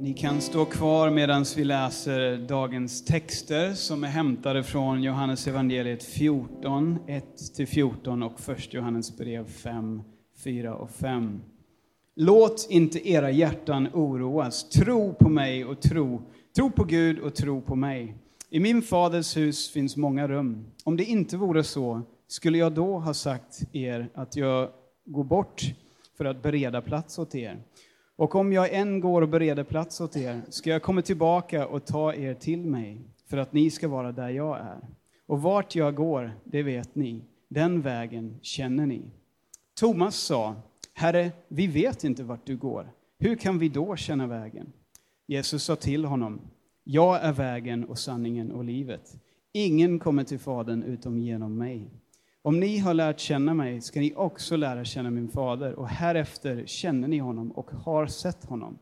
Ni kan stå kvar medan vi läser dagens texter som är hämtade från Johannes evangeliet 14, 1-14 och 1 Johannes brev 5, 4 och 5. Låt inte era hjärtan oroas. Tro på mig och tro. Tro på Gud och tro på mig. I min faders hus finns många rum. Om det inte vore så, skulle jag då ha sagt er att jag går bort för att bereda plats åt er. Och om jag än går och bereder plats åt er, ska jag komma tillbaka och ta er till mig, för att ni ska vara där jag är. Och vart jag går, det vet ni. Den vägen känner ni. Thomas sa, Herre, vi vet inte vart du går. Hur kan vi då känna vägen? Jesus sa till honom, Jag är vägen och sanningen och livet. Ingen kommer till Fadern utom genom mig. Om ni har lärt känna mig ska ni också lära känna min fader, och härefter känner ni honom och har sett honom.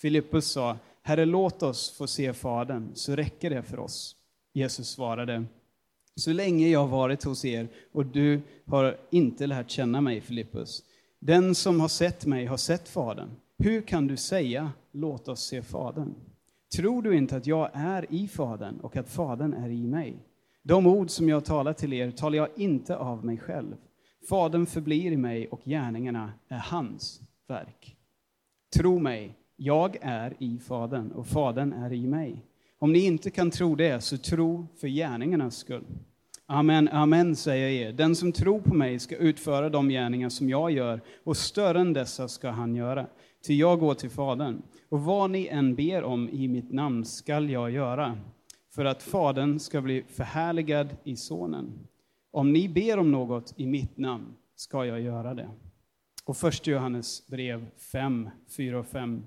Filippus sa, Herre, låt oss få se Fadern, så räcker det för oss. Jesus svarade, så länge jag har varit hos er och du har inte lärt känna mig, Filippus, den som har sett mig har sett Fadern. Hur kan du säga, låt oss se Fadern? Tror du inte att jag är i Fadern och att Fadern är i mig? De ord som jag talar till er talar jag inte av mig själv. Fadern förblir i mig och gärningarna är hans verk. Tro mig, jag är i Fadern och Fadern är i mig. Om ni inte kan tro det, så tro för gärningarnas skull. Amen, amen, säger jag er. Den som tror på mig ska utföra de gärningar som jag gör, och större än dessa ska han göra. Ty jag går till Fadern, och vad ni än ber om i mitt namn skall jag göra för att Fadern ska bli förhärligad i Sonen. Om ni ber om något i mitt namn ska jag göra det. Och först Johannes brev 5, 4 och 5.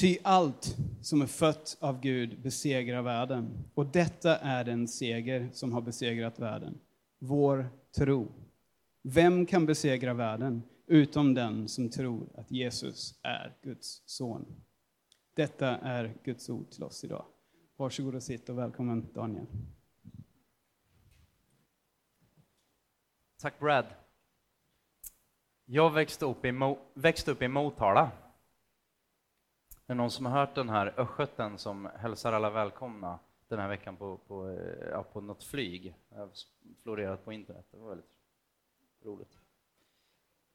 Ty allt som är fött av Gud besegrar världen, och detta är den seger som har besegrat världen, vår tro. Vem kan besegra världen utom den som tror att Jesus är Guds son? Detta är Guds ord till oss idag. Varsågod och sitt och välkommen Daniel. Tack Brad. Jag växte upp i, Mo växte upp i Motala. Är någon som har hört den här östgöten som hälsar alla välkomna den här veckan på, på, eh, ja, på något flyg? Jag har florerat på internet, det var väldigt roligt.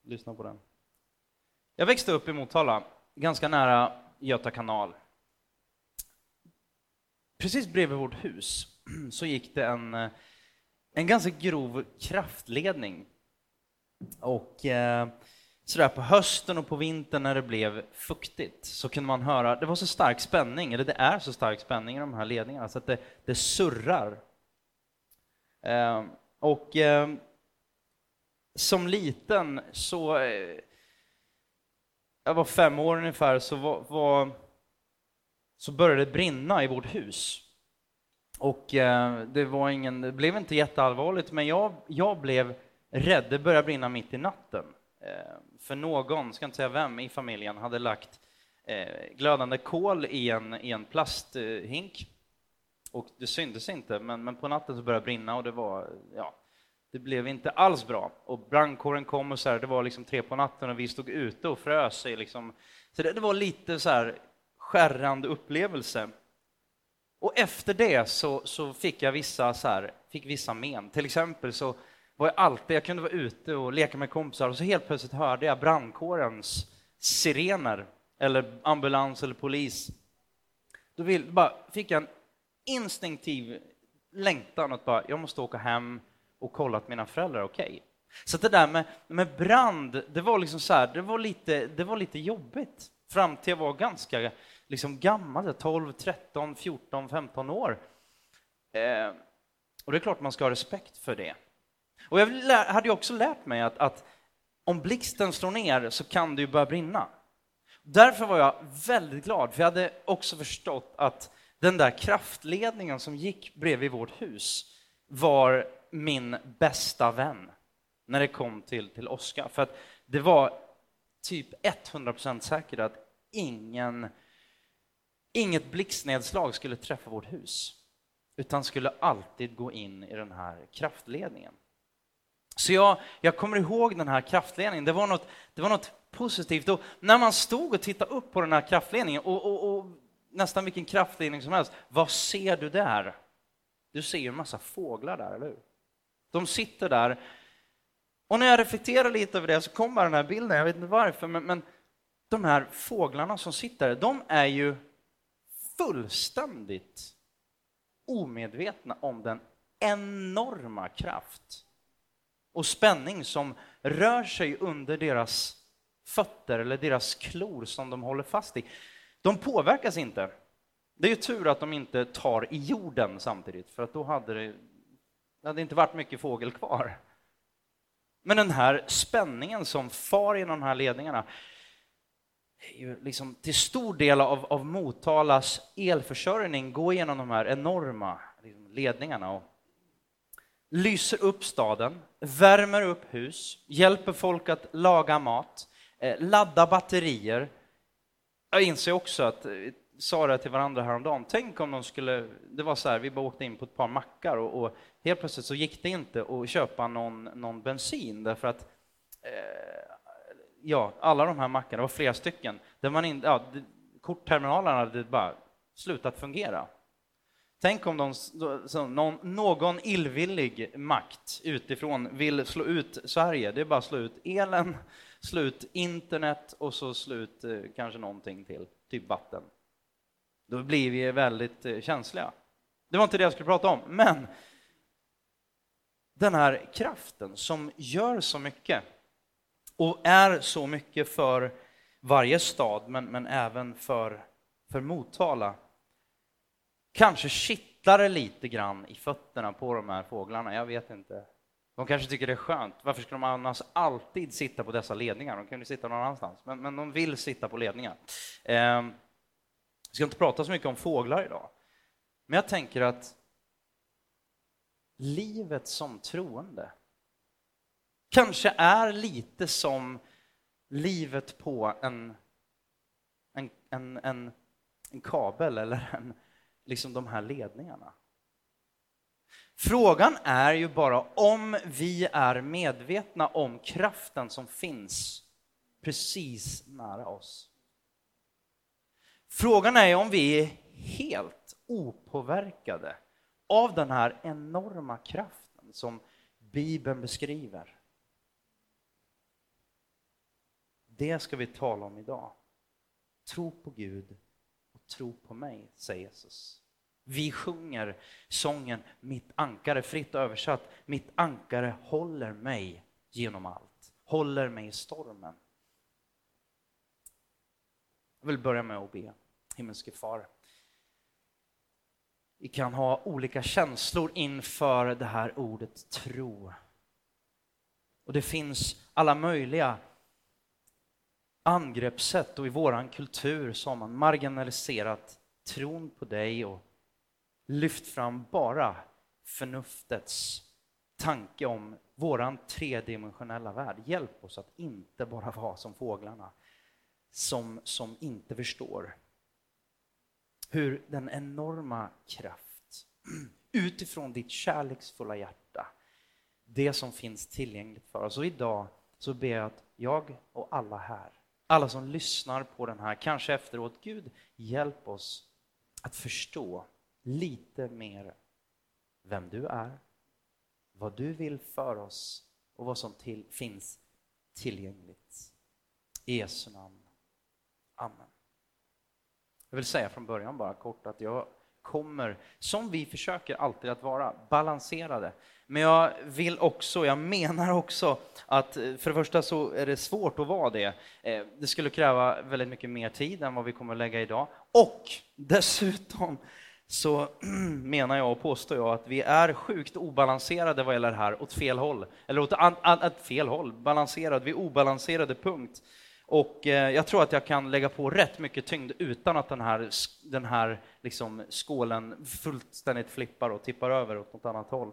Lyssna på den. Jag växte upp i Motala, ganska nära Göta kanal precis bredvid vårt hus så gick det en, eh, en ganska grov kraftledning. Och eh, sådär på hösten och på vintern när det blev fuktigt så kunde man höra, det var så stark spänning, eller det är så stark spänning i de här ledningarna så att det, det surrar. Eh, och eh, som liten så, eh, jag var fem år ungefär, så var, var så började det brinna i vårt hus. Och eh, det, var ingen, det blev inte jätteallvarligt, men jag, jag blev rädd. Det började brinna mitt i natten. Eh, för någon, ska inte säga vem, i familjen hade lagt eh, glödande kol i en, i en plasthink. Och det syntes inte, men, men på natten så började det brinna och det var, ja, det blev inte alls bra. Och brandkåren kom och så här, det var liksom tre på natten och vi stod ute och frös. liksom, så det, det var lite så här skärrande upplevelse. Och efter det så, så fick jag vissa, så här, fick vissa men. Till exempel så var jag alltid, jag kunde vara ute och leka med kompisar och så helt plötsligt hörde jag brandkårens sirener eller ambulans eller polis. Då vill, bara, fick jag en instinktiv längtan att bara, jag måste åka hem och kolla att mina föräldrar är okej. Okay. Så det där med, med brand, det var liksom så här, det var lite, det var lite jobbigt fram till jag var ganska liksom gammal, 12, 13, 14, 15 år. Eh, och det är klart man ska ha respekt för det. Och jag hade ju också lärt mig att, att om blixten slår ner så kan det ju börja brinna. Därför var jag väldigt glad, för jag hade också förstått att den där kraftledningen som gick bredvid vårt hus var min bästa vän när det kom till, till Oskar. För att det var typ 100% säkert att ingen, inget blixtnedslag skulle träffa vårt hus, utan skulle alltid gå in i den här kraftledningen. Så jag, jag kommer ihåg den här kraftledningen. Det var något, det var något positivt. Och när man stod och tittade upp på den här kraftledningen, och, och, och nästan vilken kraftledning som helst, vad ser du där? Du ser ju en massa fåglar där, eller hur? De sitter där. Och när jag reflekterar lite över det så kommer den här bilden, jag vet inte varför, men, men de här fåglarna som sitter där, de är ju fullständigt omedvetna om den enorma kraft och spänning som rör sig under deras fötter eller deras klor som de håller fast i. De påverkas inte. Det är ju tur att de inte tar i jorden samtidigt, för att då hade det, det hade inte varit mycket fågel kvar. Men den här spänningen som far genom de här ledningarna ju liksom till stor del av, av Motalas elförsörjning går genom de här enorma liksom, ledningarna och lyser upp staden, värmer upp hus, hjälper folk att laga mat, eh, ladda batterier. Jag inser också att eh, sa det till varandra häromdagen, tänk om de skulle, det var så här, vi bara åkte in på ett par mackar och, och helt plötsligt så gick det inte att köpa någon, någon bensin därför att eh, ja, alla de här mackarna, det var flera stycken, där man in, ja, kortterminalerna hade bara slutat fungera. Tänk om de, så, någon, någon illvillig makt utifrån vill slå ut Sverige. Det är bara att slå ut elen, slå ut internet och så slå ut eh, kanske någonting till, typ vatten. Då blir vi väldigt eh, känsliga. Det var inte det jag skulle prata om, men den här kraften som gör så mycket och är så mycket för varje stad, men, men även för, för Motala, kanske kittlar det lite grann i fötterna på de här fåglarna. Jag vet inte. De kanske tycker det är skönt. Varför ska de annars alltid sitta på dessa ledningar? De kan ju sitta någon annanstans, men, men de vill sitta på ledningar. Eh, vi ska inte prata så mycket om fåglar idag, men jag tänker att livet som troende kanske är lite som livet på en, en, en, en, en kabel eller en, liksom de här ledningarna. Frågan är ju bara om vi är medvetna om kraften som finns precis nära oss. Frågan är om vi är helt opåverkade av den här enorma kraften som Bibeln beskriver. Det ska vi tala om idag. Tro på Gud och tro på mig, säger Jesus. Vi sjunger sången Mitt ankare, fritt översatt, mitt ankare håller mig genom allt, håller mig i stormen. Jag vill börja med att be. Himmelske far, vi kan ha olika känslor inför det här ordet tro. Och det finns alla möjliga angreppssätt och i våran kultur så har man marginaliserat tron på dig och lyft fram bara förnuftets tanke om våran tredimensionella värld. Hjälp oss att inte bara vara som fåglarna som, som inte förstår hur den enorma kraft utifrån ditt kärleksfulla hjärta, det som finns tillgängligt för oss. Och idag så ber jag att jag och alla här, alla som lyssnar på den här, kanske efteråt, Gud hjälp oss att förstå lite mer vem du är, vad du vill för oss och vad som till, finns tillgängligt. I Jesu namn. Amen. Jag vill säga från början bara kort att jag kommer, som vi försöker alltid att vara, balanserade. Men jag vill också, jag menar också att eh, för det första så är det svårt att vara det. Eh, det skulle kräva väldigt mycket mer tid än vad vi kommer att lägga idag. Och dessutom så menar jag och påstår jag att vi är sjukt obalanserade vad gäller det här åt fel håll. Eller åt an, an, an, fel håll, balanserad, vi är obalanserade punkt. Och eh, jag tror att jag kan lägga på rätt mycket tyngd utan att den här, den här liksom skålen fullständigt flippar och tippar över åt något annat håll.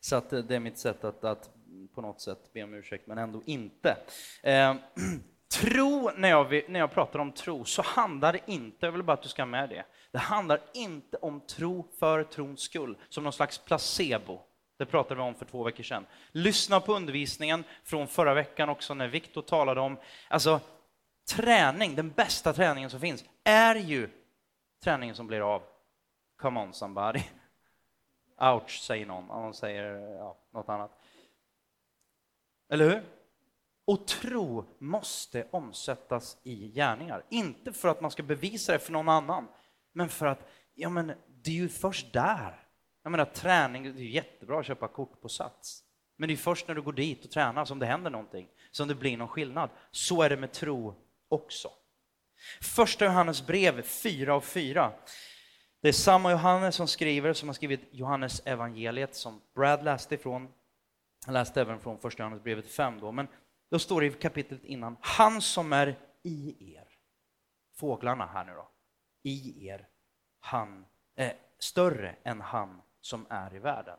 Så att eh, det är mitt sätt att, att på något sätt be om ursäkt, men ändå inte. Eh, tro, när jag, när jag pratar om tro, så handlar det inte, jag vill bara att du ska ha med det, det handlar inte om tro för trons skull, som någon slags placebo. Det pratade vi om för två veckor sedan. Lyssna på undervisningen från förra veckan också när Viktor talade om, alltså träning, den bästa träningen som finns, är ju träningen som blir av. Come on somebody. Ouch, säger någon. Någon säger ja, något annat. Eller hur? Och tro måste omsättas i gärningar. Inte för att man ska bevisa det för någon annan, men för att ja, men det är ju först där. Jag menar träning, det är jättebra att köpa kort på Sats. Men det är först när du går dit och tränar som det händer någonting, som det blir någon skillnad. Så är det med tro också. Första Johannes brev 4 och 4. Det är samma Johannes som skriver, som har skrivit Johannes evangeliet som Brad läste ifrån. Han läste även från första Johannesbrevet 5 då, men då står det i kapitlet innan, han som är i er. Fåglarna här nu då. I er. Han är större än han som är i världen.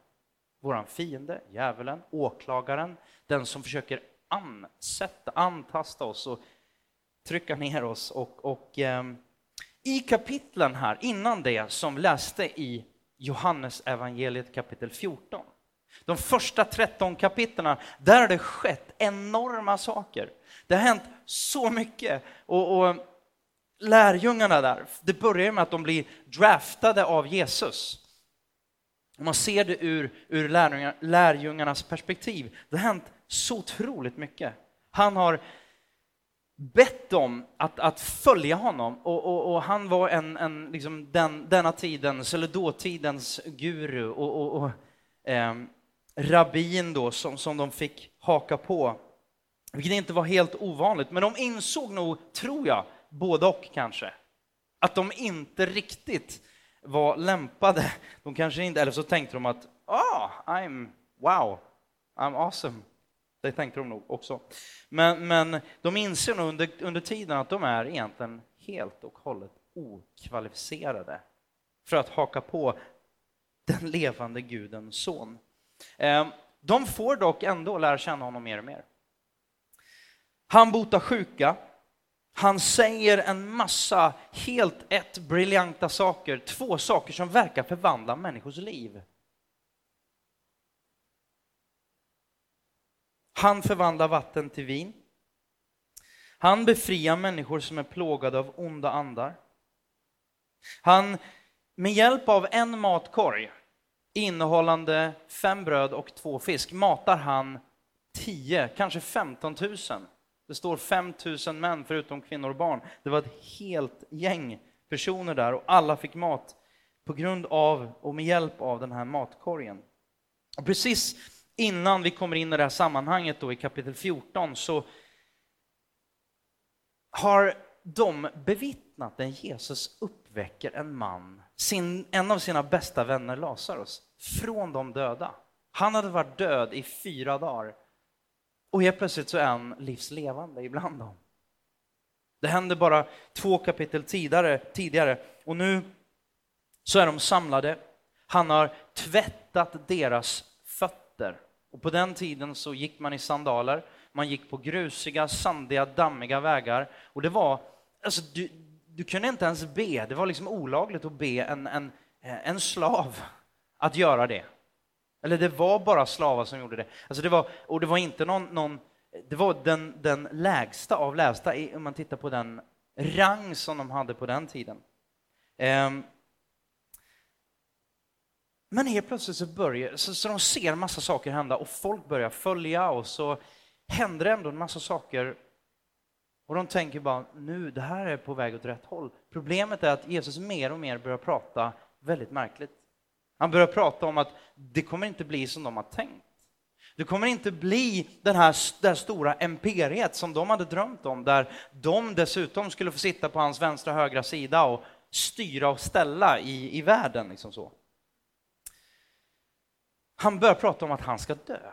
Vår fiende, djävulen, åklagaren, den som försöker ansätta, antasta oss och trycka ner oss. Och, och eh, I kapitlen här, innan det, som vi läste i Johannes evangeliet kapitel 14, de första 13 kapitlen, där har det skett enorma saker. Det har hänt så mycket. Och, och lärjungarna där, det börjar med att de blir draftade av Jesus. Om man ser det ur, ur lärjungar, lärjungarnas perspektiv, det har hänt så otroligt mycket. Han har bett dem att, att följa honom och, och, och han var en, en liksom den, denna tidens, eller dåtidens guru och, och, och eh, rabbin då som, som de fick haka på. Vilket inte var helt ovanligt, men de insåg nog, tror jag, både och kanske, att de inte riktigt var lämpade. De kanske inte, eller så tänkte de att ah, I'm wow, I'm awesome. Det tänkte de nog också. Men, men de inser nog under, under tiden att de är egentligen helt och hållet okvalificerade för att haka på den levande Gudens son. Ehm, de får dock ändå lära känna honom mer och mer. Han botar sjuka, han säger en massa helt ett briljanta saker, två saker som verkar förvandla människors liv. Han förvandlar vatten till vin. Han befriar människor som är plågade av onda andar. Han, med hjälp av en matkorg innehållande fem bröd och två fisk matar han tio, kanske 15 000 det står 5 000 män förutom kvinnor och barn. Det var ett helt gäng personer där och alla fick mat på grund av och med hjälp av den här matkorgen. Och precis innan vi kommer in i det här sammanhanget då i kapitel 14 så har de bevittnat när Jesus uppväcker en man, sin, en av sina bästa vänner Lazarus, från de döda. Han hade varit död i fyra dagar och helt plötsligt så är han livslevande ibland dem. Det hände bara två kapitel tidigare, tidigare och nu så är de samlade. Han har tvättat deras fötter. Och på den tiden så gick man i sandaler, man gick på grusiga, sandiga, dammiga vägar. Och det var, alltså du, du kunde inte ens be, det var liksom olagligt att be en, en, en slav att göra det. Eller det var bara slavar som gjorde det. Alltså det var, och det var inte någon, någon det var den, den lägsta av lägsta, om man tittar på den rang som de hade på den tiden. Um, men helt plötsligt så börjar, så, så de ser en massa saker hända och folk börjar följa och så händer det ändå en massa saker och de tänker bara nu, det här är på väg åt rätt håll. Problemet är att Jesus mer och mer börjar prata väldigt märkligt. Han börjar prata om att det kommer inte bli som de har tänkt. Det kommer inte bli den här, det här stora imperiet som de hade drömt om, där de dessutom skulle få sitta på hans vänstra och högra sida och styra och ställa i, i världen. Liksom så. Han börjar prata om att han ska dö.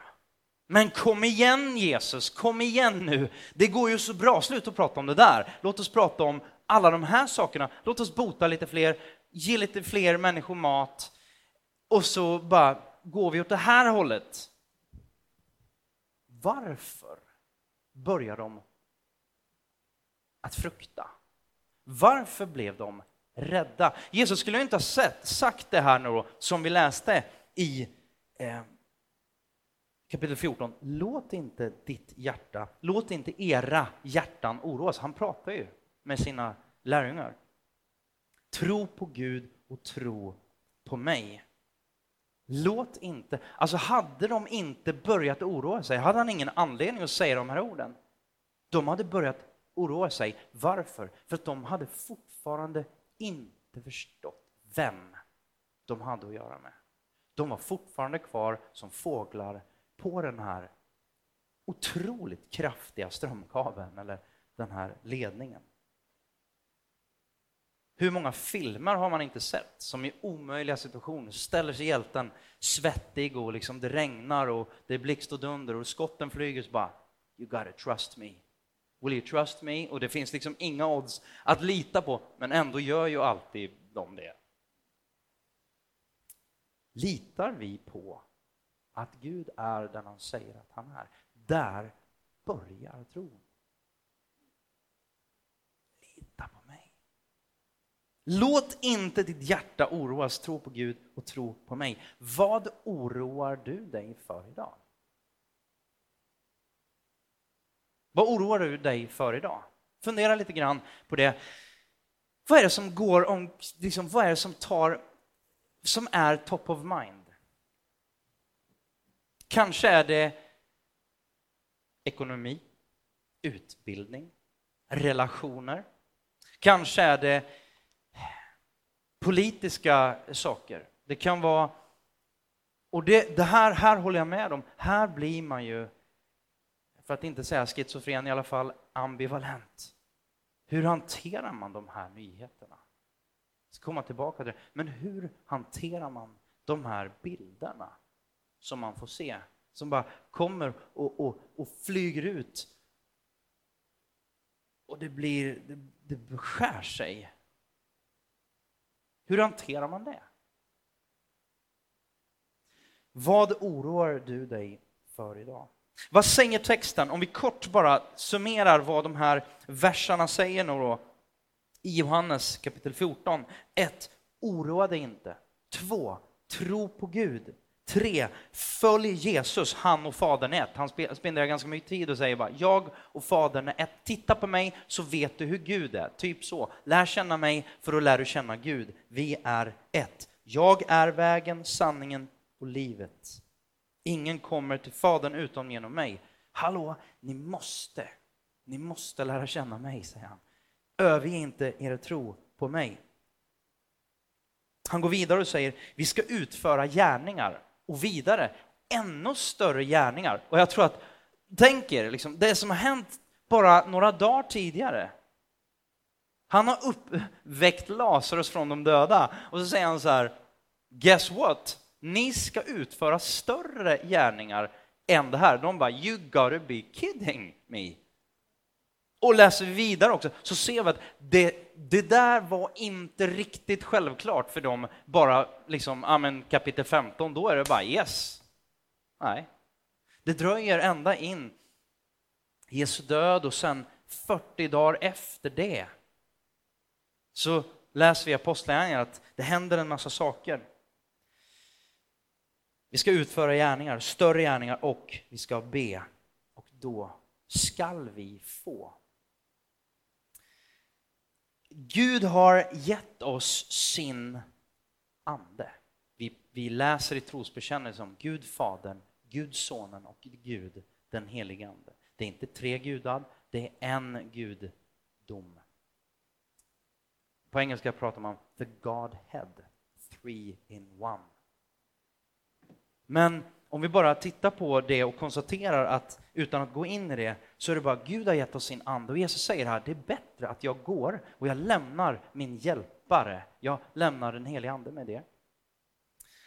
Men kom igen Jesus, kom igen nu. Det går ju så bra, sluta prata om det där. Låt oss prata om alla de här sakerna. Låt oss bota lite fler, ge lite fler människor mat, och så bara går vi åt det här hållet. Varför börjar de att frukta? Varför blev de rädda? Jesus skulle inte ha sett, sagt det här nu då, som vi läste i, eh, kapitel 14, låt inte ditt hjärta, låt inte era hjärtan oroas. Han pratar ju med sina lärjungar. Tro på Gud och tro på mig. Låt inte, alltså hade de inte börjat oroa sig, hade han ingen anledning att säga de här orden. De hade börjat oroa sig. Varför? För att de hade fortfarande inte förstått vem de hade att göra med. De var fortfarande kvar som fåglar på den här otroligt kraftiga strömkabeln eller den här ledningen. Hur många filmer har man inte sett som i omöjliga situationer ställer sig hjälten svettig och liksom det regnar och det är blixt och dunder och skotten flyger så bara You gotta trust me. Will you trust me? Och det finns liksom inga odds att lita på, men ändå gör ju alltid de det. Litar vi på att Gud är den han säger att han är? Där börjar tron. Lita på. Låt inte ditt hjärta oroas, tro på Gud och tro på mig. Vad oroar du dig för idag? Vad oroar du dig för idag? Fundera lite grann på det. Vad är det som går om, liksom, vad är det som tar, som är top of mind? Kanske är det ekonomi, utbildning, relationer. Kanske är det politiska saker. Det kan vara... Och det, det här, här håller jag med om. Här blir man ju för att inte säga schizofren, i alla fall ambivalent. Hur hanterar man de här nyheterna? Jag ska komma tillbaka till det. Men hur hanterar man de här bilderna som man får se? Som bara kommer och, och, och flyger ut. Och det blir, det, det beskär sig. Hur hanterar man det? Vad oroar du dig för idag? Vad säger texten? Om vi kort bara summerar vad de här verserna säger nu då, i Johannes kapitel 14. 1. Oroa dig inte. 2. Tro på Gud. 3. Följ Jesus, han och Fadern är ett. Han spenderar ganska mycket tid och säger bara, jag och Fadern är ett. Titta på mig så vet du hur Gud är. Typ så. Lär känna mig för då lär du känna Gud. Vi är ett. Jag är vägen, sanningen och livet. Ingen kommer till Fadern utom genom mig. Hallå, ni måste, ni måste lära känna mig, säger han. Överge inte er tro på mig. Han går vidare och säger, vi ska utföra gärningar och vidare, ännu större gärningar. Och jag tror att, tänk er, liksom, det som har hänt bara några dagar tidigare. Han har uppväckt Lazarus från de döda och så säger han så här, guess what? ni ska utföra större gärningar än det här. De bara, you gotta be kidding me. Och läser vi vidare också så ser vi att det, det där var inte riktigt självklart för dem, bara liksom, ja men kapitel 15, då är det bara yes. Nej. Det dröjer ända in Jesu död och sen 40 dagar efter det så läser vi i Apostlagärningarna att det händer en massa saker. Vi ska utföra gärningar, större gärningar och vi ska be. Och då skall vi få. Gud har gett oss sin ande. Vi, vi läser i trosbekännelsen om Gud Fadern, Gud Sonen och Gud den helige Ande. Det är inte tre gudar, det är en gudom. På engelska pratar man the Godhead, three in one. Men om vi bara tittar på det och konstaterar att utan att gå in i det så är det bara Gud har gett oss sin ande och Jesus säger här, det är bättre att jag går och jag lämnar min hjälpare. Jag lämnar den helige ande med det.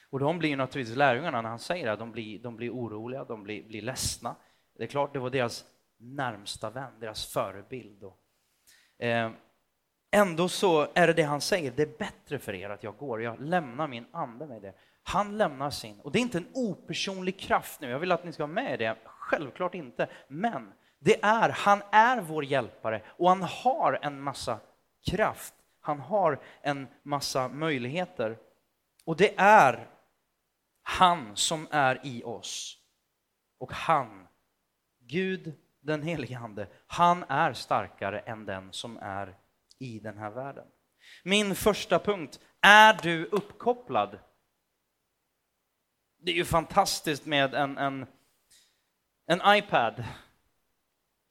Och de blir naturligtvis lärjungarna när han säger det, de blir, de blir oroliga, de blir, blir ledsna. Det är klart, det var deras närmsta vän, deras förebild. Och, eh, ändå så är det det han säger, det är bättre för er att jag går, jag lämnar min ande med det. Han lämnar sin, och det är inte en opersonlig kraft nu, jag vill att ni ska ha med det, självklart inte, men det är, han är vår hjälpare och han har en massa kraft, han har en massa möjligheter. Och det är han som är i oss. Och han, Gud den helige Ande, han är starkare än den som är i den här världen. Min första punkt, är du uppkopplad? Det är ju fantastiskt med en, en, en iPad.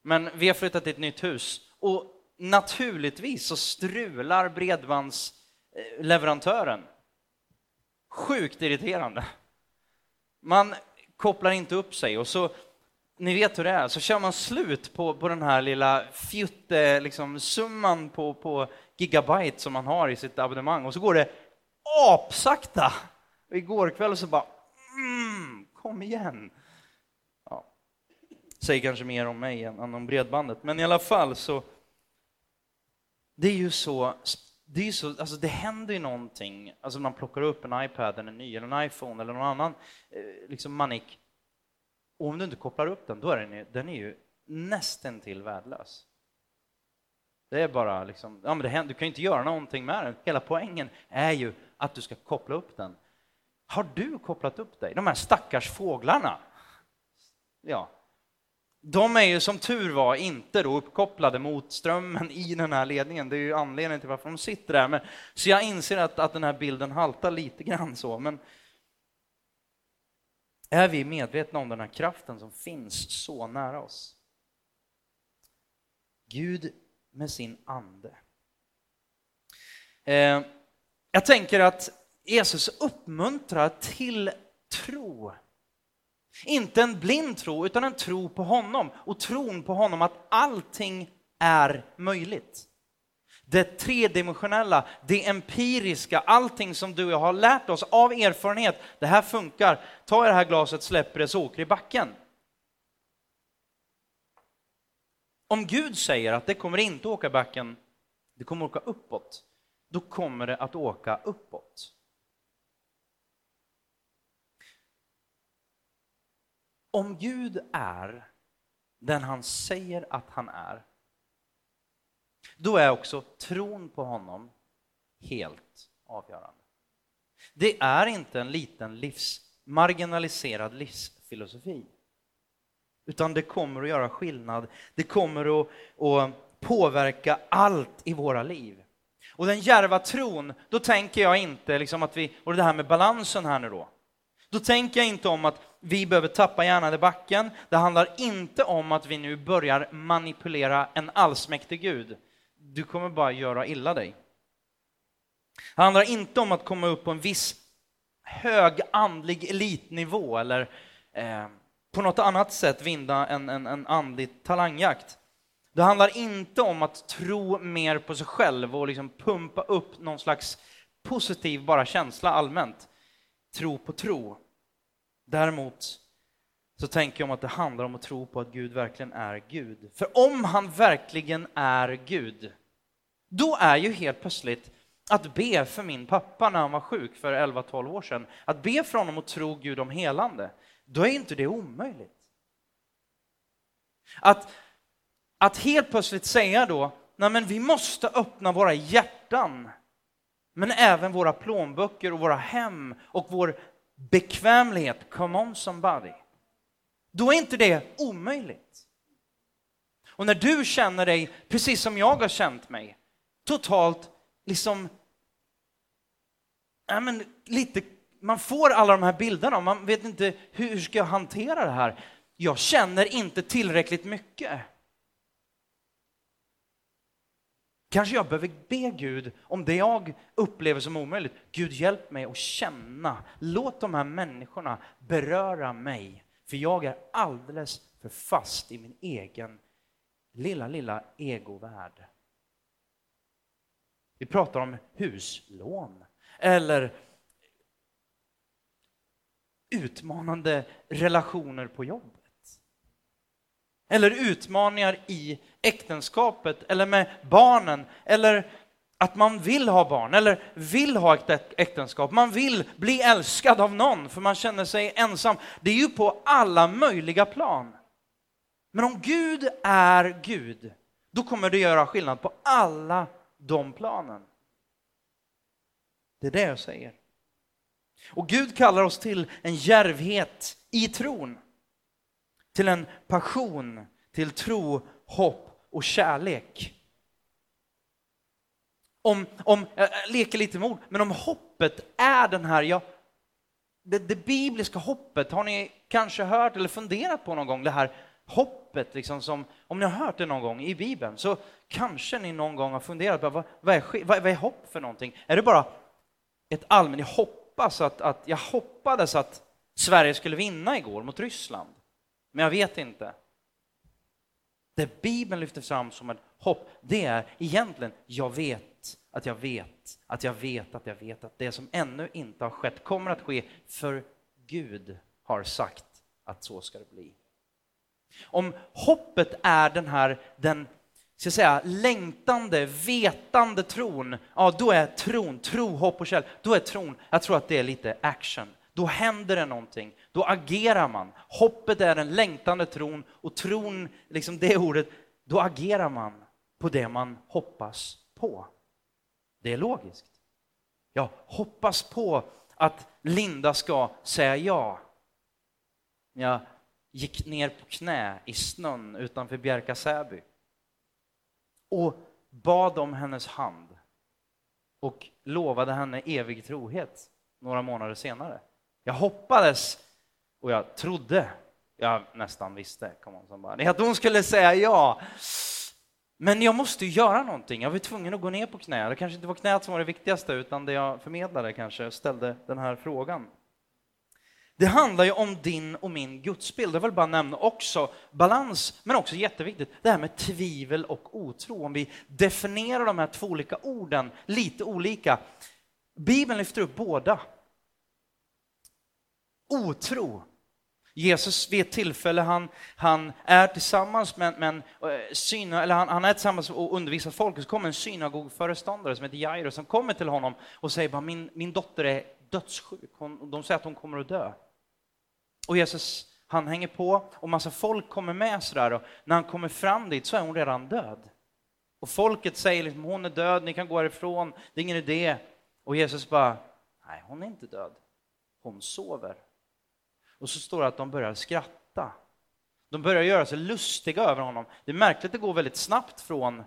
Men vi har flyttat till ett nytt hus och naturligtvis så strular bredbandsleverantören. Sjukt irriterande. Man kopplar inte upp sig och så, ni vet hur det är, så kör man slut på, på den här lilla fjutte, liksom, summan på, på gigabyte som man har i sitt abonnemang och så går det apsakta. Och igår kväll så bara, mm, kom igen. Ja. Säger kanske mer om mig än om bredbandet, men i alla fall så, det är ju så, det, är ju så, alltså det händer ju någonting, alltså man plockar upp en iPad, eller en ny, eller en iPhone eller någon annan eh, liksom manik, och om du inte kopplar upp den, då är den, den är ju nästan till värdelös. Det är bara liksom, ja men det händer, du kan ju inte göra någonting med den. Hela poängen är ju att du ska koppla upp den. Har du kopplat upp dig? De här stackars fåglarna. Ja. De är ju som tur var inte då uppkopplade mot strömmen i den här ledningen. Det är ju anledningen till varför de sitter där. Men, så jag inser att, att den här bilden haltar lite grann så. Men är vi medvetna om den här kraften som finns så nära oss? Gud med sin ande. Eh, jag tänker att Jesus uppmuntrar till tro. Inte en blind tro, utan en tro på honom och tron på honom att allting är möjligt. Det tredimensionella, det empiriska, allting som du och jag har lärt oss av erfarenhet. Det här funkar. Ta det här glaset, släpper det så åker i backen. Om Gud säger att det kommer inte åka backen, det kommer åka uppåt, då kommer det att åka uppåt. Om Gud är den han säger att han är, då är också tron på honom helt avgörande. Det är inte en liten livs, marginaliserad livsfilosofi. Utan det kommer att göra skillnad. Det kommer att, att påverka allt i våra liv. Och den järva tron, då tänker jag inte liksom att vi, och det här med balansen här nu då. Då tänker jag inte om att vi behöver tappa hjärnan i backen. Det handlar inte om att vi nu börjar manipulera en allsmäktig Gud. Du kommer bara göra illa dig. Det handlar inte om att komma upp på en viss hög andlig elitnivå eller eh, på något annat sätt vinna en, en, en andlig talangjakt. Det handlar inte om att tro mer på sig själv och liksom pumpa upp någon slags positiv bara känsla allmänt. Tro på tro. Däremot så tänker jag om att det handlar om att tro på att Gud verkligen är Gud. För om han verkligen är Gud, då är ju helt plötsligt att be för min pappa när han var sjuk för 11-12 år sedan, att be för honom och tro Gud om helande, då är inte det omöjligt. Att, att helt plötsligt säga då, nej men vi måste öppna våra hjärtan, men även våra plånböcker och våra hem och vår bekvämlighet, come on somebody. Då är inte det omöjligt. Och när du känner dig, precis som jag har känt mig, totalt liksom, ja men lite man får alla de här bilderna och man vet inte hur ska jag hantera det här. Jag känner inte tillräckligt mycket. Kanske jag behöver be Gud om det jag upplever som omöjligt. Gud hjälp mig att känna. Låt de här människorna beröra mig. För jag är alldeles för fast i min egen lilla, lilla egovärld. Vi pratar om huslån eller utmanande relationer på jobbet. Eller utmaningar i äktenskapet eller med barnen eller att man vill ha barn eller vill ha ett äktenskap. Man vill bli älskad av någon för man känner sig ensam. Det är ju på alla möjliga plan. Men om Gud är Gud, då kommer det göra skillnad på alla de planen. Det är det jag säger. Och Gud kallar oss till en järvhet i tron till en passion, till tro, hopp och kärlek. Om, om jag leker lite med ord, men om hoppet är den här, ja, det, det bibliska hoppet, har ni kanske hört eller funderat på någon gång det här hoppet, liksom som, om ni har hört det någon gång i Bibeln, så kanske ni någon gång har funderat på vad, vad, är, vad, vad är hopp för någonting? Är det bara ett allmänt, jag hoppas att, att, jag hoppades att Sverige skulle vinna igår mot Ryssland, men jag vet inte. Det Bibeln lyfter fram som ett hopp, det är egentligen, jag vet att jag vet att jag vet att jag vet att det som ännu inte har skett kommer att ske, för Gud har sagt att så ska det bli. Om hoppet är den här, den ska säga, längtande, vetande tron, ja då är tron, tro, hopp och kärlek, då är tron, jag tror att det är lite action. Då händer det någonting, då agerar man. Hoppet är den längtande tron och tron, liksom det ordet, då agerar man på det man hoppas på. Det är logiskt. Jag hoppas på att Linda ska säga ja. Jag gick ner på knä i snön utanför Bjärka Säby och bad om hennes hand och lovade henne evig trohet några månader senare. Jag hoppades och jag trodde, jag nästan visste, kom on, bara, att hon skulle säga ja. Men jag måste göra någonting. Jag var tvungen att gå ner på knä. Det kanske inte var knät som var det viktigaste, utan det jag förmedlade kanske ställde den här frågan. Det handlar ju om din och min gudsbild. Jag vill bara nämna också balans, men också jätteviktigt, det här med tvivel och otro. Om vi definierar de här två olika orden lite olika. Bibeln lyfter upp båda. Otro. Jesus vid ett tillfälle, han, han är tillsammans med, med en eh, syna, eller han, han, är tillsammans och undervisar folk, så kommer en synagogföreståndare som heter Jairo som kommer till honom och säger bara min, min dotter är dödssjuk, hon, de säger att hon kommer att dö. Och Jesus, han hänger på och massa folk kommer med sådär och när han kommer fram dit så är hon redan död. Och folket säger liksom, hon är död, ni kan gå härifrån, det är ingen idé. Och Jesus bara, nej hon är inte död, hon sover. Och så står det att de börjar skratta. De börjar göra sig lustiga över honom. Det är märkligt att det går väldigt snabbt från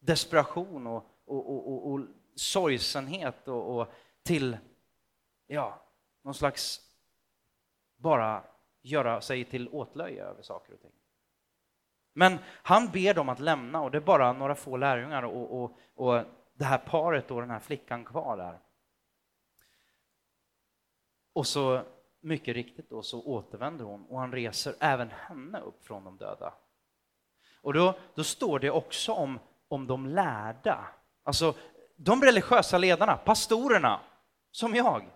desperation och, och, och, och, och sorgsenhet och, och till ja, någon slags bara göra sig till åtlöje över saker och ting. Men han ber dem att lämna och det är bara några få lärjungar och, och, och det här paret och den här flickan kvar där. Och så mycket riktigt då så återvänder hon och han reser även henne upp från de döda. Och då, då står det också om, om de lärda, alltså de religiösa ledarna, pastorerna, som jag.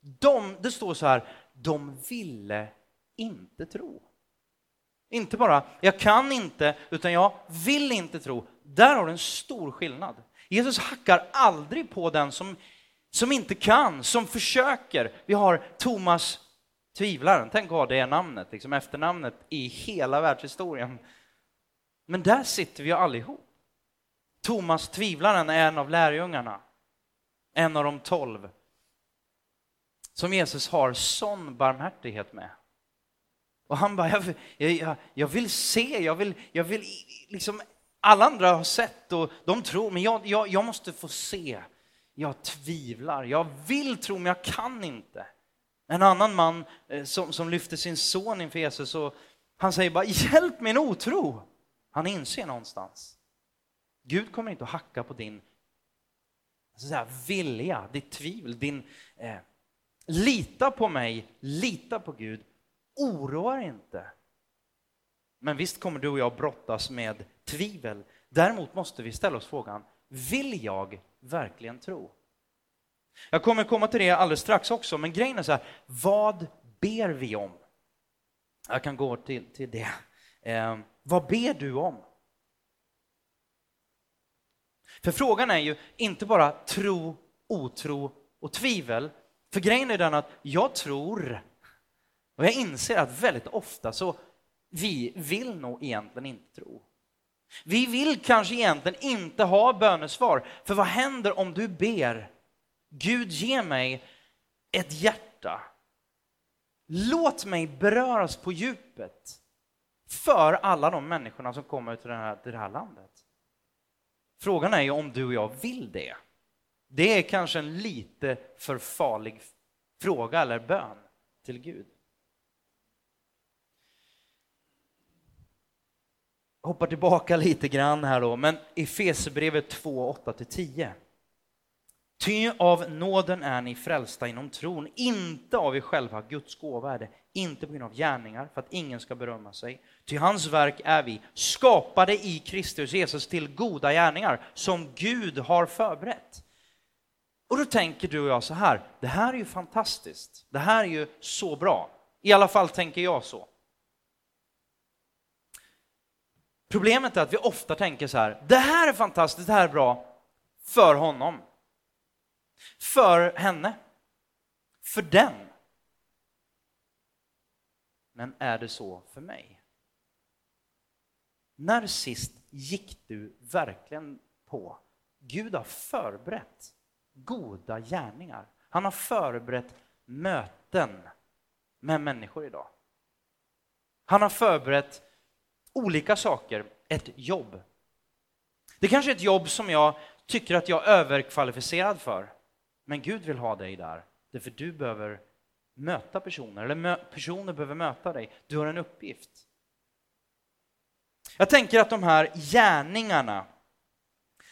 De, det står så här, de ville inte tro. Inte bara, jag kan inte, utan jag vill inte tro. Där har du en stor skillnad. Jesus hackar aldrig på den som, som inte kan, som försöker. Vi har Thomas tvivlaren, tänk att ha det namnet, liksom efternamnet i hela världshistorien. Men där sitter vi allihop. Thomas tvivlaren är en av lärjungarna, en av de tolv som Jesus har sån barmhärtighet med. Och han bara, jag, jag, jag vill se, jag vill, jag vill liksom, alla andra har sett och de tror, men jag, jag, jag måste få se. Jag tvivlar, jag vill tro, men jag kan inte. En annan man eh, som, som lyfter sin son inför Jesus och han säger bara, hjälp min otro. Han inser någonstans. Gud kommer inte att hacka på din så säga, vilja, ditt tvivel, din eh, Lita på mig, lita på Gud, oroa inte. Men visst kommer du och jag brottas med tvivel. Däremot måste vi ställa oss frågan, vill jag verkligen tro? Jag kommer komma till det alldeles strax också, men grejen är så här, vad ber vi om? Jag kan gå till, till det. Eh, vad ber du om? För frågan är ju inte bara tro, otro och tvivel, för grejen är den att jag tror, och jag inser att väldigt ofta så vi vill nog egentligen inte tro. Vi vill kanske egentligen inte ha bönesvar, för vad händer om du ber Gud ge mig ett hjärta. låt mig beröras på djupet för alla de människorna som kommer till det här, till det här landet. Frågan är ju om du och jag vill det. Det är kanske en lite för farlig fråga eller bön till Gud. Hoppar tillbaka lite grann här då, men i Fesebrevet 2, 8-10. Ty av nåden är ni frälsta inom tron, inte av er själva, Guds gåva är det, inte på grund av gärningar, för att ingen ska berömma sig. Ty hans verk är vi, skapade i Kristus Jesus till goda gärningar, som Gud har förberett. Och då tänker du och jag så här, det här är ju fantastiskt, det här är ju så bra. I alla fall tänker jag så. Problemet är att vi ofta tänker så här, det här är fantastiskt, det här är bra för honom. För henne. För den. Men är det så för mig? När sist gick du verkligen på Gud har förberett goda gärningar. Han har förberett möten med människor idag. Han har förberett olika saker, ett jobb. Det kanske är ett jobb som jag tycker att jag är överkvalificerad för. Men Gud vill ha dig där, därför du behöver möta personer, eller mö personer behöver möta dig. Du har en uppgift. Jag tänker att de här gärningarna,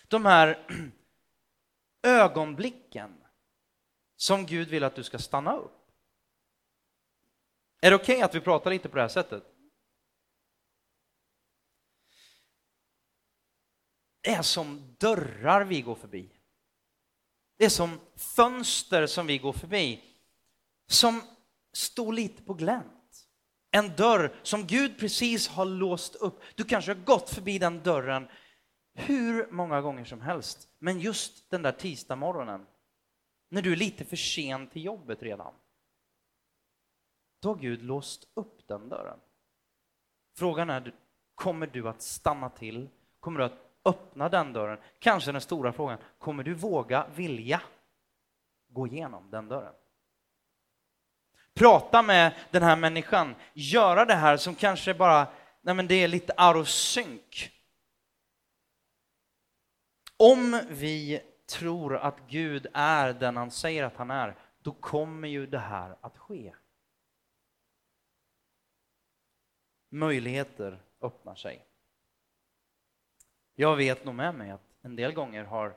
de här ögonblicken som Gud vill att du ska stanna upp. Är det okej okay att vi pratar lite på det här sättet? Är som dörrar vi går förbi. Det är som fönster som vi går förbi, som står lite på glänt. En dörr som Gud precis har låst upp. Du kanske har gått förbi den dörren hur många gånger som helst, men just den där tisdagsmorgonen, när du är lite för sen till jobbet redan, då har Gud låst upp den dörren. Frågan är, kommer du att stanna till? Kommer du att öppna den dörren. Kanske den stora frågan, kommer du våga, vilja gå igenom den dörren? Prata med den här människan, göra det här som kanske bara, nej men det är lite out of sync. Om vi tror att Gud är den han säger att han är, då kommer ju det här att ske. Möjligheter öppnar sig. Jag vet nog med mig att en del gånger har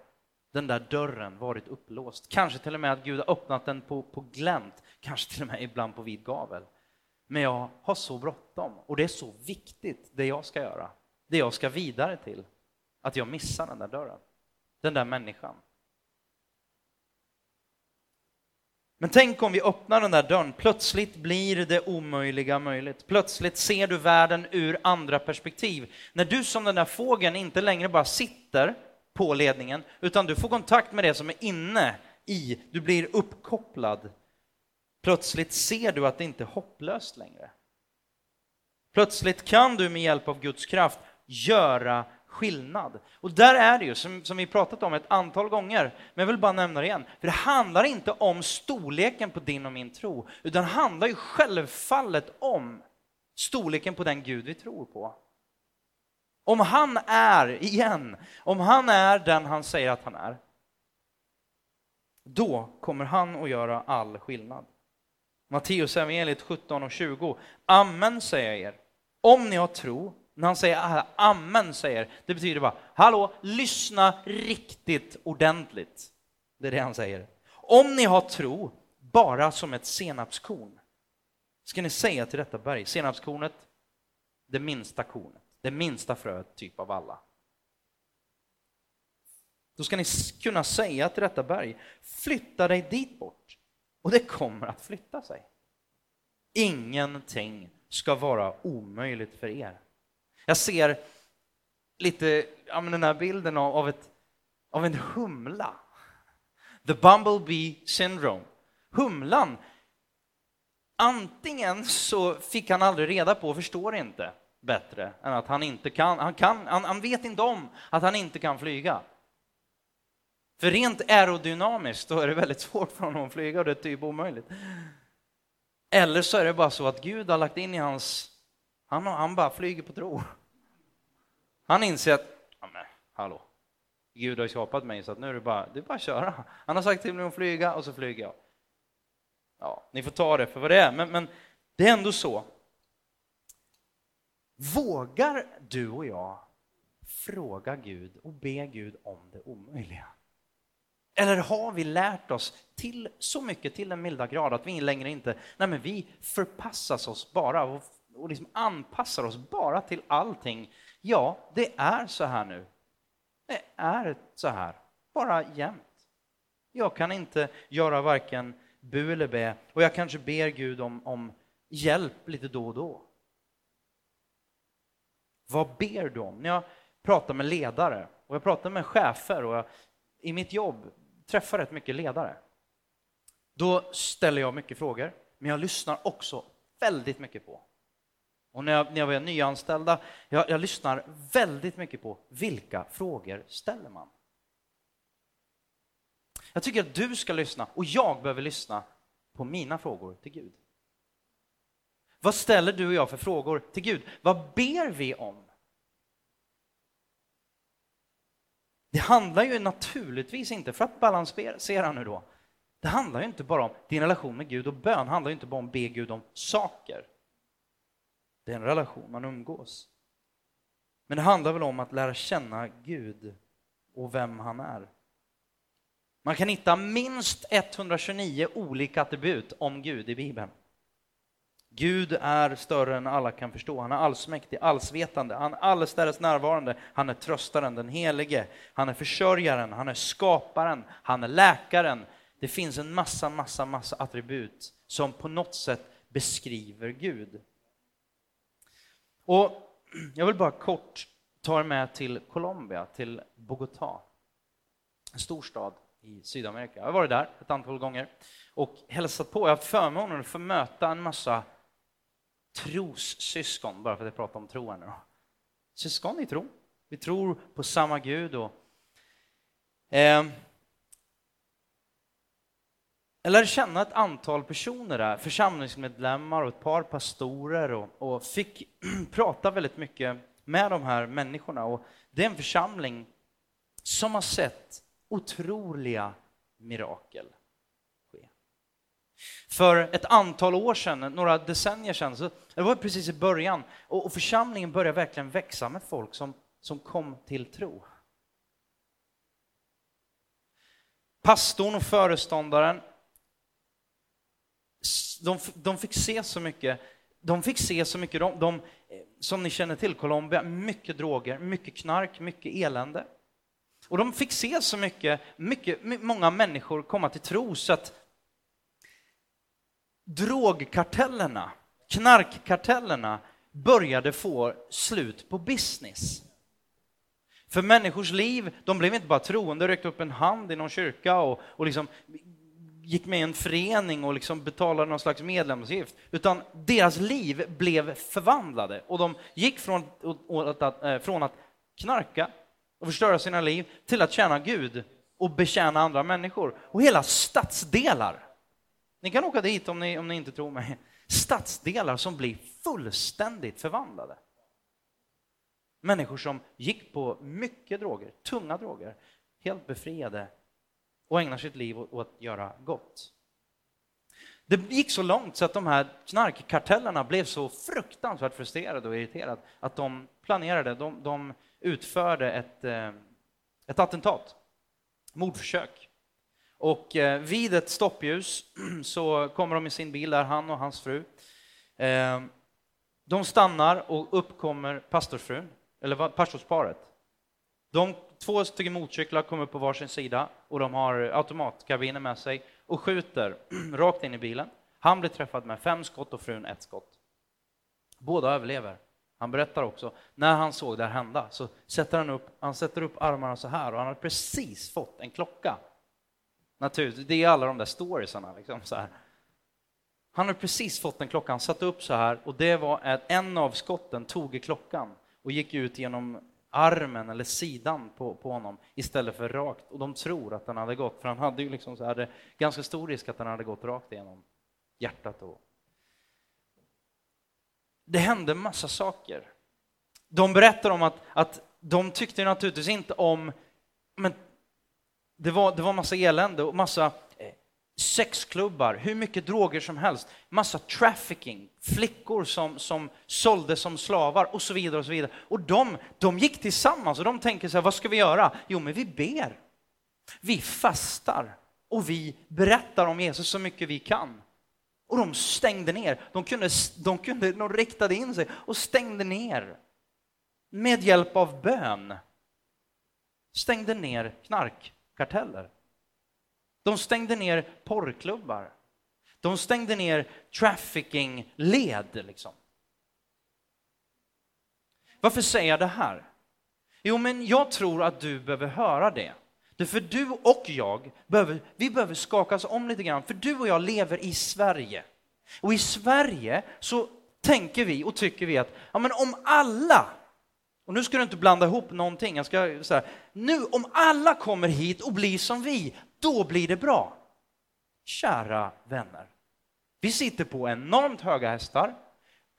den där dörren varit upplåst. Kanske till och med att Gud har öppnat den på, på glänt, kanske till och med ibland på vid gavel. Men jag har så bråttom och det är så viktigt det jag ska göra, det jag ska vidare till, att jag missar den där dörren, den där människan. Men tänk om vi öppnar den där dörren, plötsligt blir det omöjliga möjligt. Plötsligt ser du världen ur andra perspektiv. När du som den där fågeln inte längre bara sitter på ledningen, utan du får kontakt med det som är inne i, du blir uppkopplad. Plötsligt ser du att det inte är hopplöst längre. Plötsligt kan du med hjälp av Guds kraft göra skillnad. Och där är det ju, som, som vi pratat om ett antal gånger, men jag vill bara nämna det igen, för det handlar inte om storleken på din och min tro, utan det handlar ju självfallet om storleken på den Gud vi tror på. Om han är, igen, om han är den han säger att han är, då kommer han att göra all skillnad. Matteus evangeliet 17 och 20. Amen säger jag er, om ni har tro när han säger amen, säger, det betyder bara hallå, lyssna riktigt ordentligt. Det är det han säger. Om ni har tro bara som ett senapskorn ska ni säga till detta berg, senapskornet, det minsta kornet, det minsta fröet typ av alla. Då ska ni kunna säga till detta berg, flytta dig dit bort. Och det kommer att flytta sig. Ingenting ska vara omöjligt för er. Jag ser lite, ja, men den här bilden av, av, ett, av en humla. The Bumblebee Syndrome. Humlan, antingen så fick han aldrig reda på, och förstår inte bättre, än att han inte kan, han, kan han, han vet inte om att han inte kan flyga. För rent aerodynamiskt då är det väldigt svårt för honom att flyga och det är typ omöjligt. Eller så är det bara så att Gud har lagt in i hans, han, han bara flyger på tro. Han inser att, ja men hallå, Gud har ju skapat mig så att nu är det bara, det är bara att köra. Han har sagt till mig att flyga och så flyger jag. Ja, ni får ta det för vad det är, men, men det är ändå så. Vågar du och jag fråga Gud och be Gud om det omöjliga? Eller har vi lärt oss till så mycket, till den milda grad, att vi längre inte, nej men vi förpassas oss bara och, och liksom anpassar oss bara till allting. Ja, det är så här nu. Det är så här, bara jämt. Jag kan inte göra varken bu eller bä och jag kanske ber Gud om, om hjälp lite då och då. Vad ber du om? När jag pratar med ledare och jag pratar med chefer och jag, i mitt jobb träffar rätt mycket ledare. Då ställer jag mycket frågor, men jag lyssnar också väldigt mycket på. Och när jag, när jag var nyanställda, jag, jag lyssnar väldigt mycket på vilka frågor ställer man? Jag tycker att du ska lyssna och jag behöver lyssna på mina frågor till Gud. Vad ställer du och jag för frågor till Gud? Vad ber vi om? Det handlar ju naturligtvis inte, för att balansera nu då, det handlar ju inte bara om din relation med Gud och bön, handlar ju inte bara om att be Gud om saker. Det är en relation, man umgås. Men det handlar väl om att lära känna Gud och vem han är. Man kan hitta minst 129 olika attribut om Gud i Bibeln. Gud är större än alla kan förstå. Han är allsmäktig, allsvetande, han är allestädes närvarande. Han är tröstaren, den helige. Han är försörjaren, han är skaparen, han är läkaren. Det finns en massa, massa, massa attribut som på något sätt beskriver Gud. Och jag vill bara kort ta er med till Colombia, till Bogotá. En stor stad i Sydamerika. Jag har varit där ett antal gånger och hälsat på. Jag har haft förmånen att få möta en massa trossyskon, bara för att jag pratar om tro här nu. Syskon i tro. Vi tror på samma Gud. Och, eh, jag lärde känna ett antal personer där, församlingsmedlemmar och ett par pastorer och, och fick prata väldigt mycket med de här människorna. Och det är en församling som har sett otroliga mirakel. ske. För ett antal år sedan, några decennier sedan, så det var precis i början, och, och församlingen började verkligen växa med folk som, som kom till tro. Pastorn och föreståndaren, de, de fick se så mycket, de fick se så mycket, de, de, eh, som ni känner till, Colombia, mycket droger, mycket knark, mycket elände. Och de fick se så mycket, mycket, många människor komma till tro så att drogkartellerna, knarkkartellerna började få slut på business. För människors liv, de blev inte bara troende, räckte upp en hand i någon kyrka och, och liksom gick med i en förening och liksom betalade någon slags medlemsavgift, utan deras liv blev förvandlade och de gick från, att, eh, från att knarka och förstöra sina liv till att tjäna Gud och betjäna andra människor. Och hela stadsdelar ni kan åka dit om ni, om ni inte tror mig. Stadsdelar som blir fullständigt förvandlade. Människor som gick på mycket droger, tunga droger, helt befriade och ägnar sitt liv åt att göra gott. Det gick så långt så att de här knarkkartellerna blev så fruktansvärt frustrerade och irriterade att de planerade, de, de utförde ett, eh, ett attentat, mordförsök och eh, vid ett stoppljus så kommer de i sin bil där, han och hans fru. Eh, de stannar och upp kommer pastorsfrun, eller pastorsparet. De två stycken motorcyklar kommer på varsin sida och de har automatkarbiner med sig och skjuter rakt in i bilen. Han blir träffad med fem skott och frun ett skott. Båda överlever. Han berättar också, när han såg det här hända så sätter han upp, han sätter upp armarna så här och han har precis fått en klocka Naturligtvis, det är alla de där storiesarna. Liksom, så här. Han har precis fått en klocka, han satte upp så här och det var att en av skotten tog i klockan och gick ut genom armen eller sidan på, på honom istället för rakt. Och de tror att den hade gått, för han hade ju liksom så hade ganska stor risk att den hade gått rakt igenom hjärtat. då. det hände massa saker. De berättar om att, att de tyckte naturligtvis inte om, men det var, det var massa elände och massa sexklubbar, hur mycket droger som helst, massa trafficking, flickor som, som såldes som slavar och så vidare. Och så vidare. Och de, de gick tillsammans och de tänker så här, vad ska vi göra? Jo, men vi ber. Vi fastar och vi berättar om Jesus så mycket vi kan. Och de stängde ner. De, kunde, de, kunde, de riktade in sig och stängde ner. Med hjälp av bön. Stängde ner knarkkarteller. De stängde ner porrklubbar. De stängde ner trafficking-led. Liksom. Varför säger jag det här? Jo, men jag tror att du behöver höra det. För du och jag, behöver, vi behöver skakas om lite grann, för du och jag lever i Sverige. Och i Sverige så tänker vi och tycker vi att ja, men om alla, och nu ska du inte blanda ihop någonting, jag ska säga, nu om alla kommer hit och blir som vi, då blir det bra. Kära vänner, vi sitter på enormt höga hästar.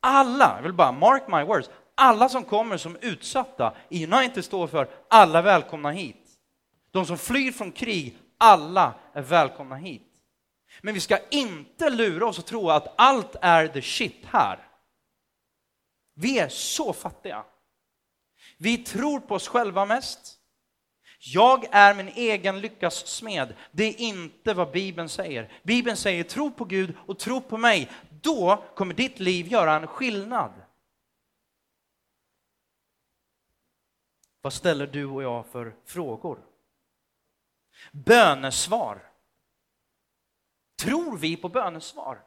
Alla, jag vill bara mark my words, alla som kommer som utsatta i United står för alla välkomna hit. De som flyr från krig, alla är välkomna hit. Men vi ska inte lura oss och tro att allt är the shit här. Vi är så fattiga. Vi tror på oss själva mest. Jag är min egen lyckas smed. Det är inte vad Bibeln säger. Bibeln säger tro på Gud och tro på mig. Då kommer ditt liv göra en skillnad. Vad ställer du och jag för frågor? Bönesvar. Tror vi på bönesvar?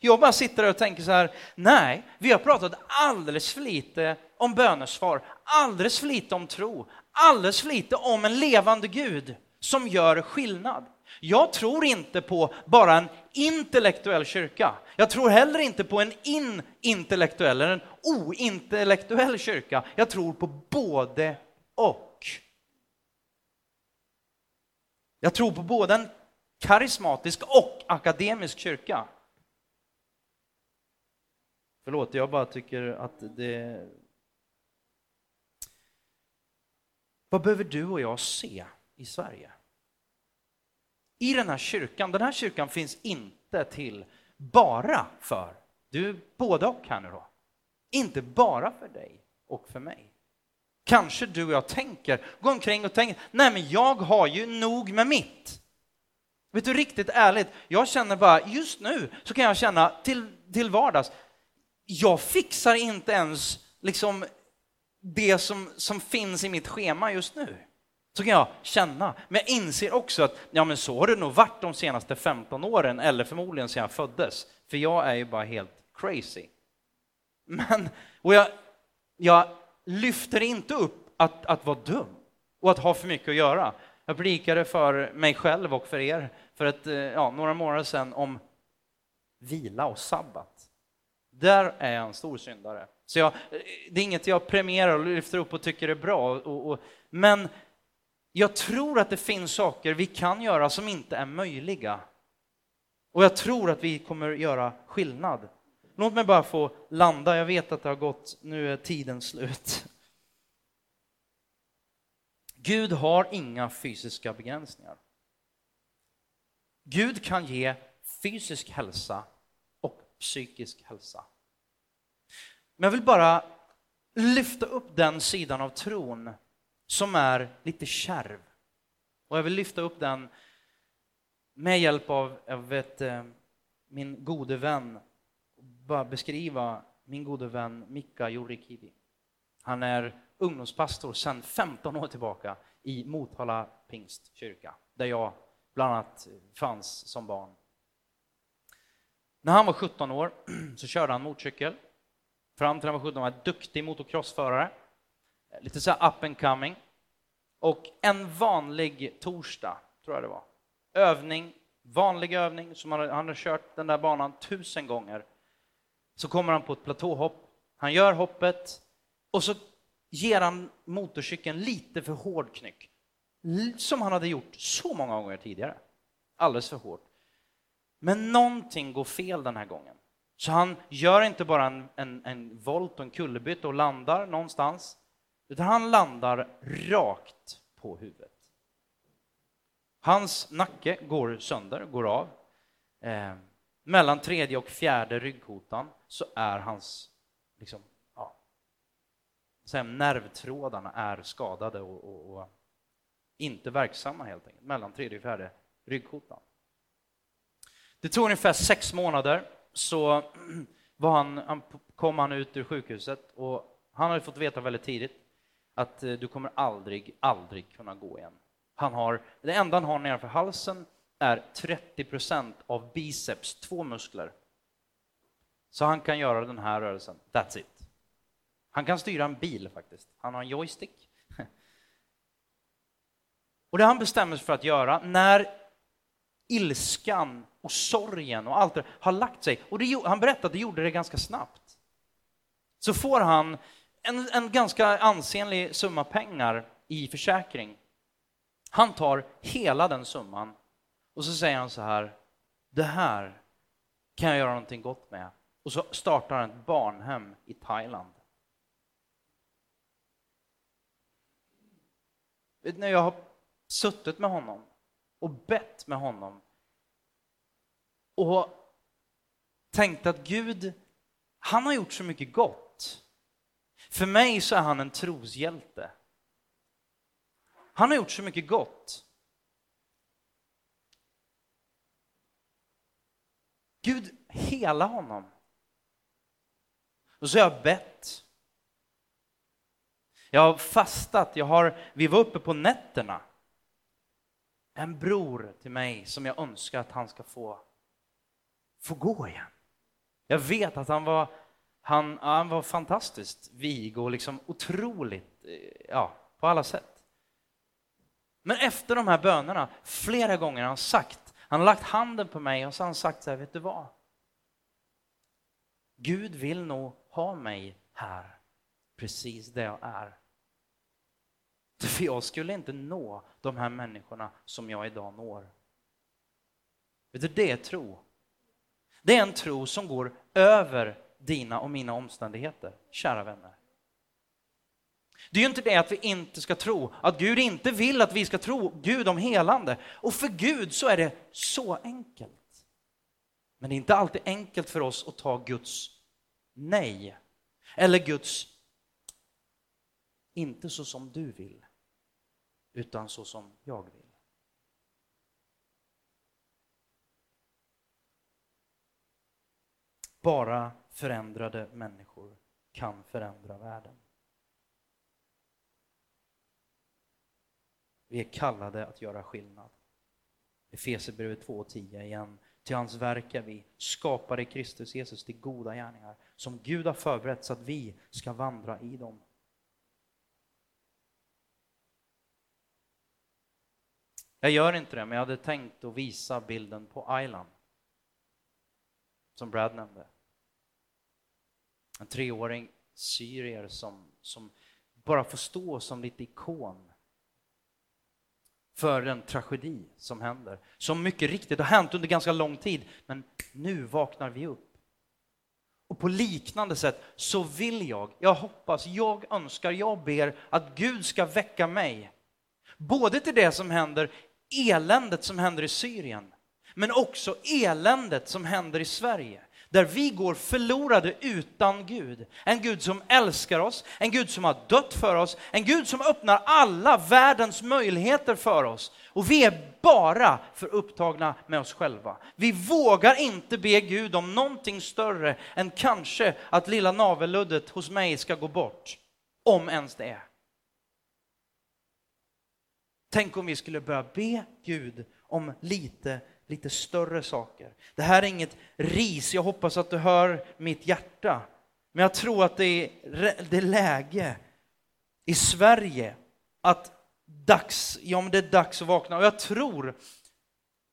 Jag bara sitter där och tänker så här, nej, vi har pratat alldeles för lite om bönesvar, alldeles för lite om tro, alldeles för lite om en levande Gud som gör skillnad. Jag tror inte på bara en intellektuell kyrka. Jag tror heller inte på en inintellektuell eller en ointellektuell kyrka. Jag tror på både och. Jag tror på både en karismatisk och akademisk kyrka. Förlåt, jag bara tycker att det... Vad behöver du och jag se i Sverige? I den här kyrkan, den här kyrkan finns inte till bara för, du både och här nu då, inte bara för dig och för mig. Kanske du och jag tänker, går omkring och tänker, nej men jag har ju nog med mitt. Vet du, riktigt ärligt, jag känner bara, just nu så kan jag känna till, till vardags, jag fixar inte ens liksom det som, som finns i mitt schema just nu. Så kan jag känna. Men jag inser också att ja, men så har det nog varit de senaste 15 åren, eller förmodligen sedan jag föddes. För jag är ju bara helt crazy. Men, och jag, jag lyfter inte upp att, att vara dum och att ha för mycket att göra. Jag predikade för mig själv och för er för ett, eh, ja, några månader sedan om vila och sabbat. Där är jag en stor syndare. Så jag, eh, det är inget jag premierar och lyfter upp och tycker är bra. Och, och, men jag tror att det finns saker vi kan göra som inte är möjliga. Och jag tror att vi kommer göra skillnad. Låt mig bara få landa, jag vet att det har gått, nu är tiden slut. Gud har inga fysiska begränsningar. Gud kan ge fysisk hälsa och psykisk hälsa. Men jag vill bara lyfta upp den sidan av tron som är lite kärv. Och jag vill lyfta upp den med hjälp av, jag vet, eh, min gode vän, bara beskriva min gode vän Mika Jorikivi. Han är ungdomspastor sedan 15 år tillbaka i Motala pingstkyrka, där jag bland annat fanns som barn. När han var 17 år så körde han motorcykel. Fram till han var 17 var han duktig motocrossförare. Eh, lite så up and coming. Och en vanlig torsdag, tror jag det var, övning, vanlig övning, som han, han har kört den där banan tusen gånger. Så kommer han på ett platåhopp, han gör hoppet och så ger han motorcykeln lite för hård knyck. Som han hade gjort så många gånger tidigare. Alldeles för hårt. Men någonting går fel den här gången. Så han gör inte bara en, en, en volt och en kullerbytta och landar någonstans, utan han landar rakt på huvudet. Hans nacke går sönder, går av. Eh, mellan tredje och fjärde ryggkotan så är hans liksom, ja, sen nervtrådarna är skadade och, och, och, inte verksamma helt enkelt, mellan tredje och fjärde ryggkotan. Det tog ungefär sex månader så var han, han, kom han ut ur sjukhuset och han hade fått veta väldigt tidigt att eh, du kommer aldrig, aldrig kunna gå igen. Han har, det enda han har nedanför halsen är 30 procent av biceps, två muskler. Så han kan göra den här rörelsen, that's it. Han kan styra en bil faktiskt, han har en joystick. Och det han bestämmer sig för att göra, när ilskan och sorgen och allt det har lagt sig, och det, han berättade att det gjorde det ganska snabbt, så får han en, en ganska ansenlig summa pengar i försäkring. Han tar hela den summan och så säger han så här, det här kan jag göra någonting gott med. Och så startar han ett barnhem i Thailand. När jag har suttit med honom och bett med honom och tänkt att Gud, han har gjort så mycket gott. För mig så är han en troshjälte. Han har gjort så mycket gott. Gud, hela honom. Och så har jag bett. Jag har fastat, jag har, vi var uppe på nätterna. En bror till mig som jag önskar att han ska få, få gå igen. Jag vet att han var, han, han var fantastiskt vig och liksom otroligt, eh, ja, på alla sätt. Men efter de här bönerna, flera gånger har han sagt, han har lagt handen på mig och så har han sagt så här, vet du vad? Gud vill nog ha mig här, precis där jag är. För jag skulle inte nå de här människorna som jag idag når. Vet du, det är tro. Det är en tro som går över dina och mina omständigheter, kära vänner. Det är ju inte det att vi inte ska tro, att Gud inte vill att vi ska tro Gud om helande. Och för Gud så är det så enkelt. Men det är inte alltid enkelt för oss att ta Guds nej. Eller Guds inte så som du vill, utan så som jag vill. Bara förändrade människor kan förändra världen. Vi är kallade att göra skillnad. Efesierbrevet 2.10 igen. Till hans verk är vi skapade i Kristus Jesus till goda gärningar som Gud har förberett så att vi ska vandra i dem. Jag gör inte det, men jag hade tänkt att visa bilden på Island. Som Brad nämnde. En treåring syrier som, som bara får stå som lite ikon för den tragedi som händer. Som mycket riktigt har hänt under ganska lång tid, men nu vaknar vi upp. Och på liknande sätt så vill jag, jag hoppas, jag önskar, jag ber att Gud ska väcka mig. Både till det som händer, eländet som händer i Syrien, men också eländet som händer i Sverige där vi går förlorade utan Gud. En Gud som älskar oss, en Gud som har dött för oss, en Gud som öppnar alla världens möjligheter för oss. Och vi är bara för upptagna med oss själva. Vi vågar inte be Gud om någonting större än kanske att lilla navelluddet hos mig ska gå bort. Om ens det är. Tänk om vi skulle börja be Gud om lite lite större saker. Det här är inget ris, jag hoppas att du hör mitt hjärta. Men jag tror att det är, det är läge i Sverige att dags, ja, men det är dags att vakna. Och jag tror,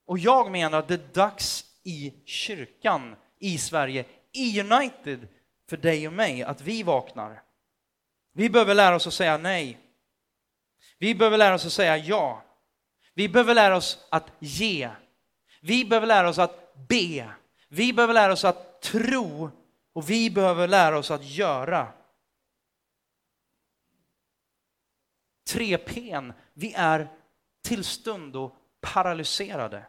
och jag menar att det är dags i kyrkan i Sverige, i United, för dig och mig, att vi vaknar. Vi behöver lära oss att säga nej. Vi behöver lära oss att säga ja. Vi behöver lära oss att ge. Vi behöver lära oss att be. Vi behöver lära oss att tro och vi behöver lära oss att göra. 3P, vi är till stundo paralyserade.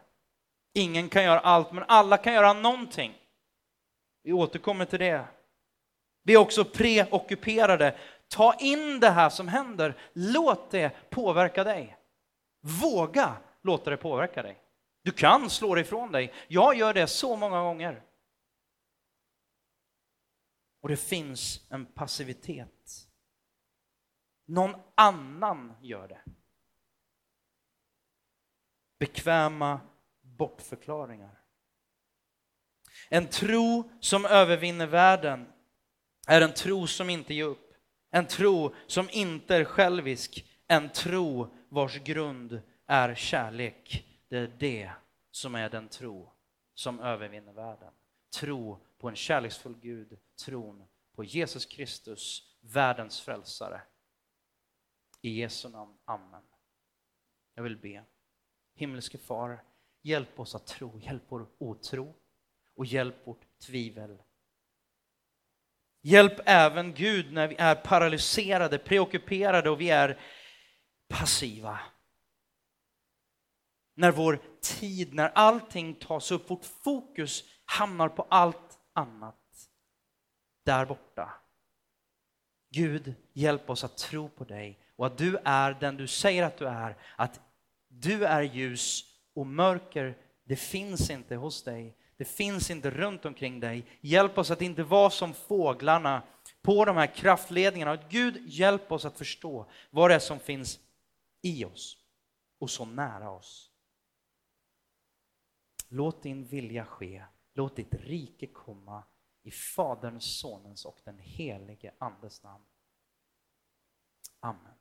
Ingen kan göra allt, men alla kan göra någonting. Vi återkommer till det. Vi är också preockuperade. Ta in det här som händer. Låt det påverka dig. Våga låta det påverka dig. Du kan slå det ifrån dig. Jag gör det så många gånger. Och det finns en passivitet. Någon annan gör det. Bekväma bortförklaringar. En tro som övervinner världen är en tro som inte ger upp. En tro som inte är självisk. En tro vars grund är kärlek. Det är det som är den tro som övervinner världen. Tro på en kärleksfull Gud, tron på Jesus Kristus, världens frälsare. I Jesu namn, Amen. Jag vill be. Himmelske Far, hjälp oss att tro, hjälp vår otro och hjälp vårt tvivel. Hjälp även Gud när vi är paralyserade, preockuperade och vi är passiva. När vår tid, när allting tas upp, vårt fokus hamnar på allt annat där borta. Gud, hjälp oss att tro på dig och att du är den du säger att du är, att du är ljus och mörker, det finns inte hos dig. Det finns inte runt omkring dig. Hjälp oss att inte vara som fåglarna på de här kraftledningarna. Gud, hjälp oss att förstå vad det är som finns i oss och så nära oss. Låt din vilja ske, låt ditt rike komma i Faderns, Sonens och den helige Andes namn. Amen.